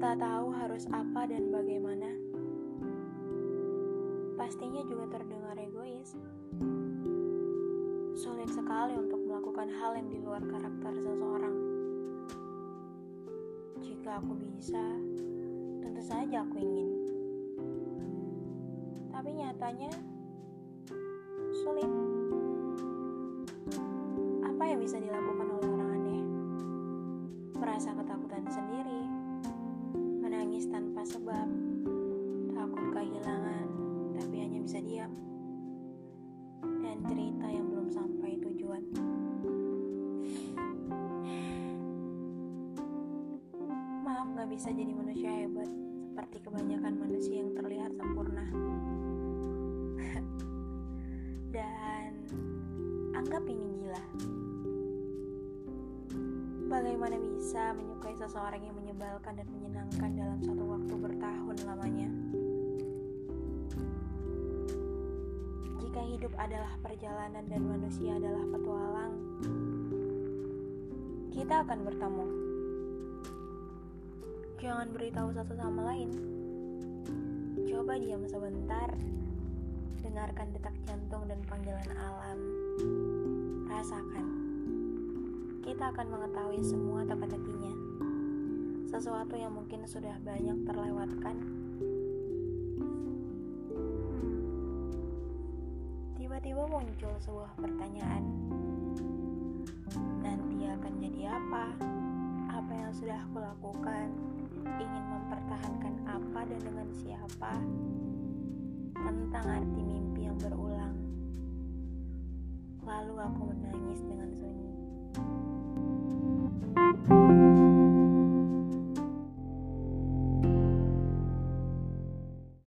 tak tahu harus apa dan bagaimana, pastinya juga terdengar egois. Sulit sekali untuk melakukan hal yang di luar karakter seseorang. Jika aku bisa, tentu saja aku ingin. Tapi nyatanya sulit. Apa yang bisa dilakukan tanpa sebab, takut kehilangan, tapi hanya bisa diam, dan cerita yang belum sampai tujuan. Maaf gak bisa jadi manusia hebat seperti kebanyakan manusia yang terlihat sempurna. dan anggap ini gila. Bagaimana bisa menyukai seseorang yang menyebalkan dan menyenangkan dalam satu waktu bertahun lamanya? Jika hidup adalah perjalanan dan manusia adalah petualang, kita akan bertemu. Jangan beritahu satu sama lain. Coba diam sebentar, dengarkan detak jantung dan panggilan alam. Rasakan kita akan mengetahui semua teka-tekinya. Sesuatu yang mungkin sudah banyak terlewatkan. Hmm. Tiba-tiba muncul sebuah pertanyaan. Nanti akan jadi apa? Apa yang sudah aku lakukan? Ingin mempertahankan apa dan dengan siapa? Tentang arti mimpi yang berulang. Lalu aku menangis dengan sunyi.